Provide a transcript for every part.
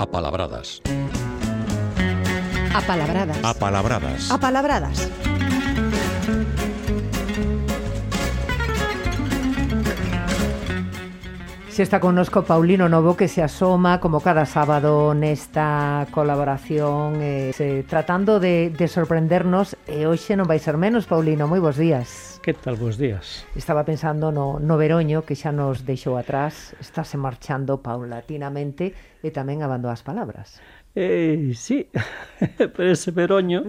Apalabradas. Apalabradas. Apalabradas. Apalabradas. Se está connosco Paulino Novo que se asoma como cada sábado nesta colaboración eh, se, tratando de, de sorprendernos e hoxe non vai ser menos, Paulino, moi bons días. Que tal, bons días. Estaba pensando no, no Veroño que xa nos deixou atrás, estáse marchando paulatinamente e tamén abando as palabras. Eh, sí, pero ese Veroño...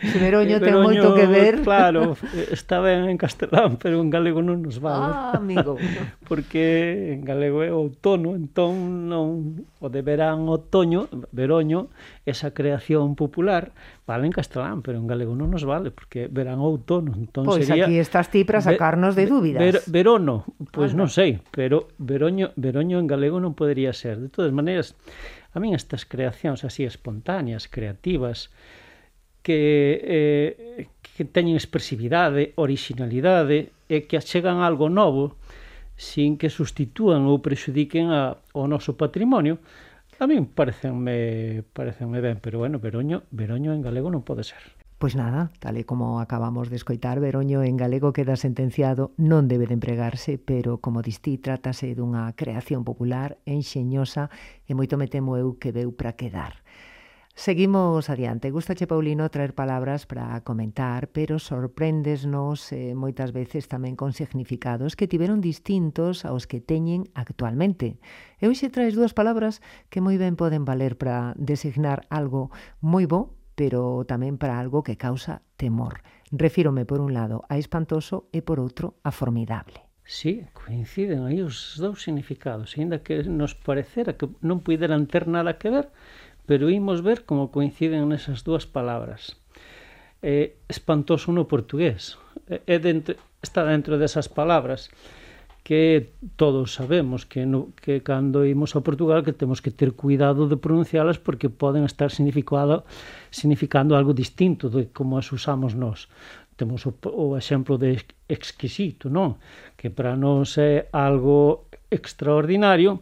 Ese Veroño, Veroño ten moito que ver. Claro, está ben en castelán, pero en galego non nos vale. Ah, amigo. Porque en galego é outono, entón non o de verán otoño, Veroño, esa creación popular, vale en castelán, pero en galego non nos vale, porque verán outono, entón pois sería... Pois aquí estás ti para sacarnos de dúbidas. Ver, verono, pois pues non sei, pero Veroño, Veroño en galego non podería ser. De todas maneiras, a min estas creacións así espontáneas, creativas, que, eh, que teñen expresividade, originalidade, e que achegan algo novo sin que sustitúan ou prexudiquen a, o noso patrimonio, a min parecenme, parecenme ben, pero bueno, Veroño, Veroño en galego non pode ser. Pois nada, tal e como acabamos de escoitar, Veroño en galego queda sentenciado, non debe de empregarse, pero como distí, trátase dunha creación popular, enxeñosa e moito me temo eu que veu para quedar. Seguimos adiante. Gustache, Paulino, traer palabras para comentar, pero sorpréndesnos eh, moitas veces tamén con significados que tiveron distintos aos que teñen actualmente. E hoxe traes dúas palabras que moi ben poden valer para designar algo moi bo pero tamén para algo que causa temor. Refírome por un lado a espantoso e por outro a formidable. Sí, coinciden aí os dous significados, aínda que nos parecera que non puderan ter nada que ver, pero imos ver como coinciden nesas dúas palabras. Eh, espantoso no portugués, eh, é dentro, está dentro desas palabras que todos sabemos que, no, que cando imos a Portugal que temos que ter cuidado de pronuncialas porque poden estar significado, significando algo distinto de como as usamos nós temos o, o exemplo de exquisito, non? Que para nós é algo extraordinario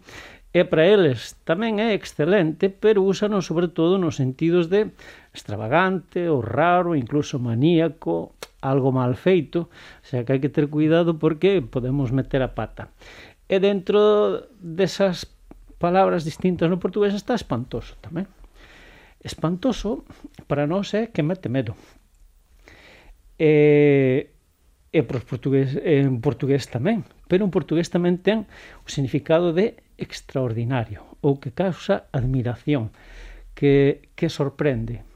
e para eles tamén é excelente, pero úsanos sobre todo nos sentidos de extravagante, ou raro, incluso maníaco, algo mal feito, o sea que hai que ter cuidado porque podemos meter a pata. E dentro desas palabras distintas no portugués está espantoso tamén. Espantoso para nós é que mete medo. E, e para os portugués, en portugués tamén, pero en portugués tamén ten o significado de extraordinario ou que causa admiración, que, que sorprende,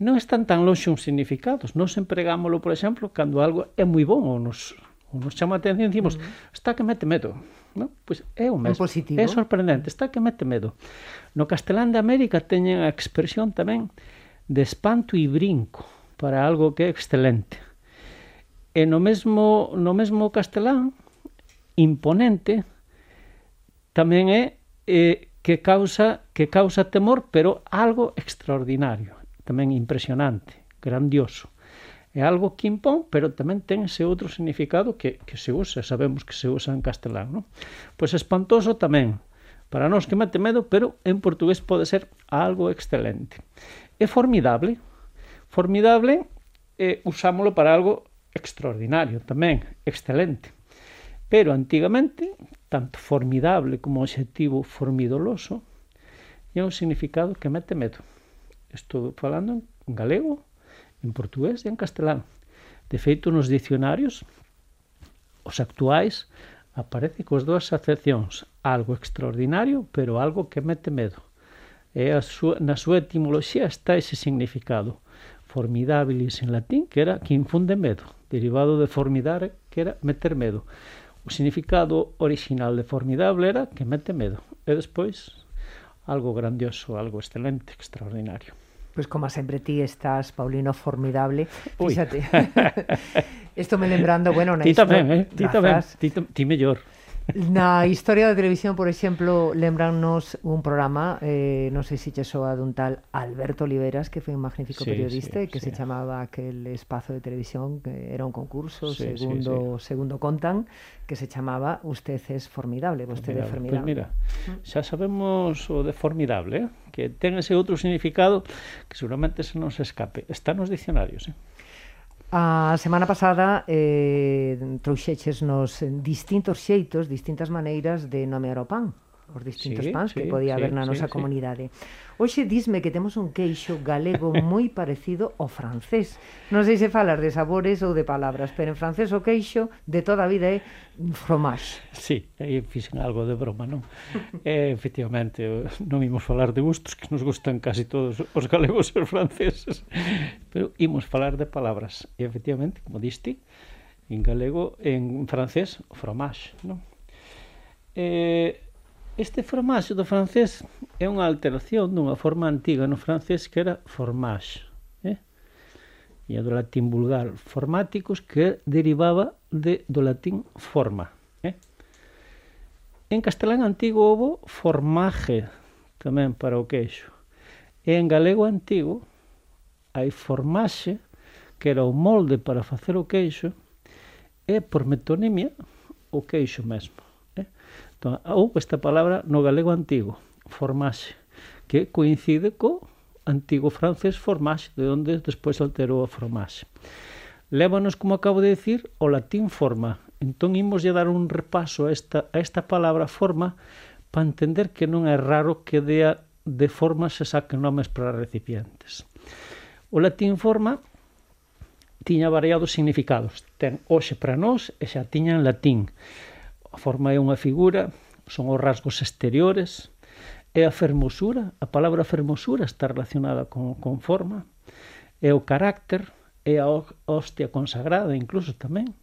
non están tan longe uns significados. Nos empregámoslo, por exemplo, cando algo é moi bon ou nos, ou nos chama a atención, dicimos, uh -huh. está que mete medo. No? Pois é o mesmo. É sorprendente, está que mete medo. No castelán de América teñen a expresión tamén de espanto e brinco para algo que é excelente. E no mesmo, no mesmo castelán, imponente, tamén é eh, que causa que causa temor, pero algo extraordinario tamén impresionante, grandioso. É algo que impón, pero tamén ten ese outro significado que, que se usa, sabemos que se usa en castelán, non? Pois espantoso tamén, para nós que mete medo, pero en portugués pode ser algo excelente. É formidable, formidable eh, usámolo para algo extraordinario tamén, excelente. Pero antigamente, tanto formidable como objetivo formidoloso, é un significado que mete medo. Estou falando en galego, en portugués e en castelán. De feito, nos dicionarios, os actuais, aparece cos dúas acepcións, algo extraordinario, pero algo que mete medo. E a súa, na súa etimoloxía está ese significado. Formidabilis en latín, que era que infunde medo, derivado de formidare, que era meter medo. O significado original de formidable era que mete medo. E despois, algo grandioso, algo excelente, extraordinario. Pois pues, como sempre ti estás, Paulino, formidable. Fíxate. Isto me lembrando, bueno, na ti tamén, eh? ti tamén, ti, ti mellor. Na historia da televisión, por exemplo, lembrannos un programa, eh, non sei se che soa dun tal Alberto Oliveras, que foi un magnífico sí, periodista, sí, que sí. se chamaba aquel espazo de televisión, que era un concurso, sí, segundo sí, sí. segundo contan, que se chamaba Usted es formidable, vostede formidable. Pues mira, mm. xa sabemos o de formidable, eh? que ten ese outro significado que seguramente se nos escape. Está nos dicionarios, eh? A semana pasada eh, trouxeches nos distintos xeitos, distintas maneiras de nomear o pan, os distintos sí, pans sí, que podía sí, haber na nosa sí, comunidade. Sí. Hoxe disme que temos un queixo galego moi parecido ao francés. Non sei se falas de sabores ou de palabras, pero en francés o queixo de toda a vida é fromage. Sí, aí fixen algo de broma, non? eh, efectivamente, non imos falar de gustos que nos gustan casi todos os galegos e os franceses, pero imos falar de palabras. E efectivamente, como diste, en galego, en francés, fromage, non? Eh, Este fromage do francés é unha alteración dunha forma antiga no francés que era formage, eh? e do latín vulgar formáticos que derivaba de, do latín forma. Eh? En castelán antigo houve formaje tamén para o queixo. E en galego antigo hai formaxe que era o molde para facer o queixo e por metonimia o queixo mesmo. Eh? Ou esta palabra no galego antigo, formaxe, que coincide co antigo francés formaxe, de onde despois alterou a formaxe. Lévanos, como acabo de decir, o latín forma. Entón imos lle dar un repaso a esta, a esta palabra forma para entender que non é raro que dea de forma se saquen nomes para recipientes. O latín forma tiña variados significados. Ten hoxe para nós e xa tiña en latín. A forma é unha figura, son os rasgos exteriores, é a fermosura, a palabra fermosura está relacionada con, con forma, é o carácter, é a hostia consagrada incluso tamén,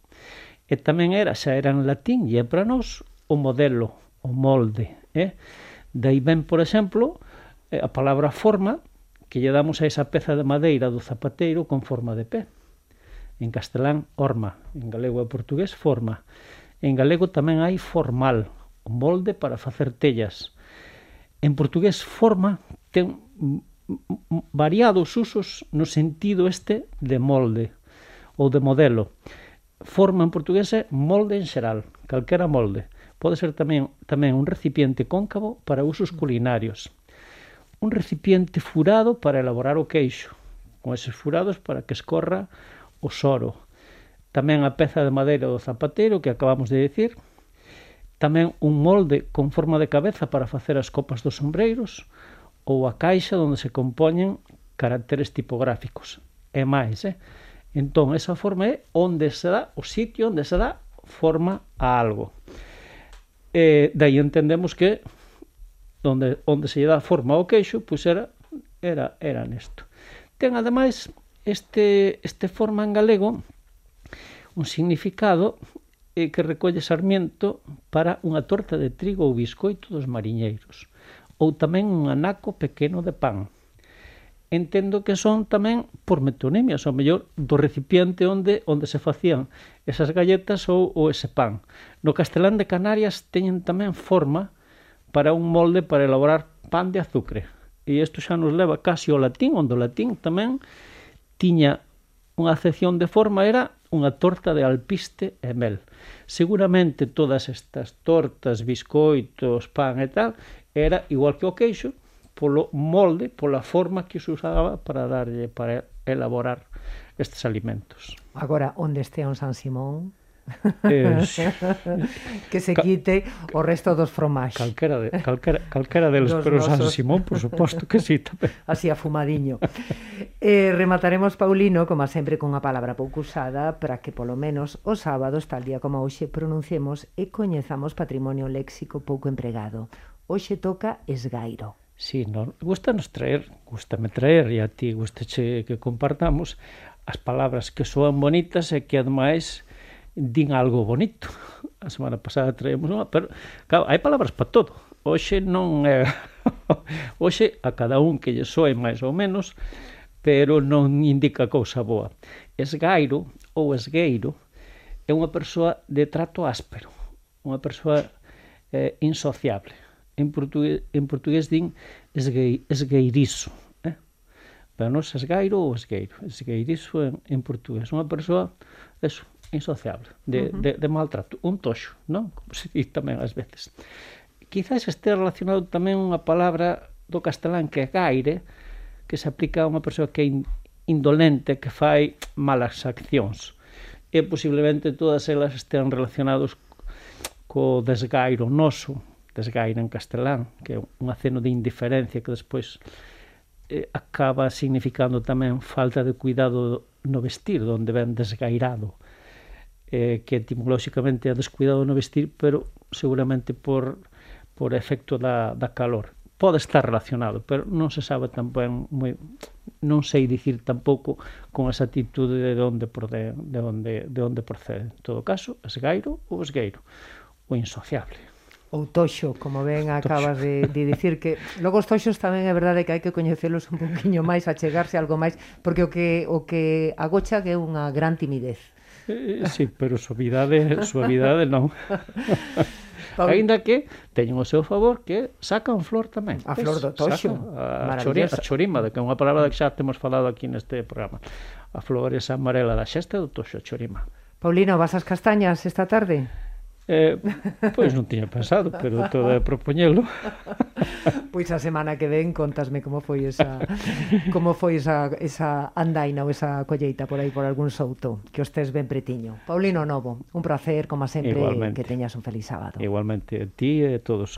e tamén era, xa era en latín, e é para nós o modelo, o molde. Eh? Daí ben, por exemplo, eh, a palabra forma que lle damos a esa peza de madeira do zapateiro con forma de pé. En castelán, orma, en galego e portugués, forma. En galego tamén hai formal, o molde para facer tellas. En portugués forma ten variados usos no sentido este de molde ou de modelo. Forma en portugués é molde en xeral, calquera molde. Pode ser tamén tamén un recipiente cóncavo para usos culinarios. Un recipiente furado para elaborar o queixo, con eses furados para que escorra o soro tamén a peza de madeira do zapatero que acabamos de dicir, tamén un molde con forma de cabeza para facer as copas dos sombreiros ou a caixa onde se compoñen caracteres tipográficos. E máis, eh? Entón, esa forma é onde se dá o sitio onde se dá forma a algo. E dai entendemos que onde, onde se lle dá forma ao queixo, pois era, era, era nesto. Ten ademais este, este forma en galego un significado eh, que recolle Sarmiento para unha torta de trigo ou biscoito dos mariñeiros, ou tamén un anaco pequeno de pan. Entendo que son tamén por metonimias, ou mellor, do recipiente onde onde se facían esas galletas ou, ou ese pan. No castelán de Canarias teñen tamén forma para un molde para elaborar pan de azucre. E isto xa nos leva casi ao latín, onde o latín tamén tiña Unha acepción de forma era unha torta de alpiste e mel. Seguramente todas estas tortas, biscoitos, pan e tal, era igual que o queixo, polo molde, pola forma que se usaba para darlle para elaborar estes alimentos. Agora, onde estea un San Simón, Eh, que se quite o resto dos fromáis. Calquera, de, calquera, calquera deles, dos pero nosos. San Simón, por suposto que sí tamén. Así afumadiño. eh, remataremos, Paulino, como sempre, cunha palabra pouco usada para que polo menos os sábados, tal día como hoxe, pronunciemos e coñezamos patrimonio léxico pouco empregado. Hoxe toca esgairo. Sí, no, gustanos traer, gustame traer, e a ti gustache que compartamos as palabras que soan bonitas e que ademais din algo bonito. A semana pasada traemos unha, pero claro, hai palabras para todo. Hoxe non é hoxe a cada un que lle soe máis ou menos, pero non indica cousa boa. Esgairo ou esgueiro é unha persoa de trato áspero, unha persoa eh, insociable. En portugués, en portugués din esgue, esgueirizo, eh? Para nos esgairo ou esgueiro, esgueirizo en, en portugués. Unha persoa, eso, insociable, de, uh -huh. de, de maltrato, un toxo, non? Como se diz tamén ás veces. Quizás este relacionado tamén unha palabra do castelán que é gaire, que se aplica a unha persoa que é indolente, que fai malas accións. E posiblemente todas elas estean relacionados co desgairo noso, desgaire en castelán, que é un aceno de indiferencia que despois eh, acaba significando tamén falta de cuidado no vestir, onde ven desgairado eh, que etimolóxicamente é descuidado no vestir, pero seguramente por, por efecto da, da calor. Pode estar relacionado, pero non se sabe tampén moi, non sei dicir tampouco con esa actitude de onde, de, de onde, de onde procede. En todo caso, esgairo ou esgueiro, o insociable ou toxo, como ben acabas de, de dicir que logo os toxos tamén é verdade que hai que coñecelos un poquinho máis, achegarse algo máis, porque o que o que agocha que é unha gran timidez. Eh, sí, pero suavidade, suavidade non. Ainda que teñen o seu favor que sacan flor tamén. A flor do toxo. A, chorima, a chorima, que é unha palabra que xa temos falado aquí neste programa. A flor esa amarela da xesta do toxo, chorima. Paulino, vas ás castañas esta tarde? Eh, pois non tiña pensado, pero toda é propoñelo. Pois a semana que ven contasme como foi esa como foi esa, esa andaina ou esa colleita por aí por algún souto, que os tes ben pretiño. Paulino Novo, un placer como sempre Igualmente. que teñas un feliz sábado. Igualmente a ti e a todos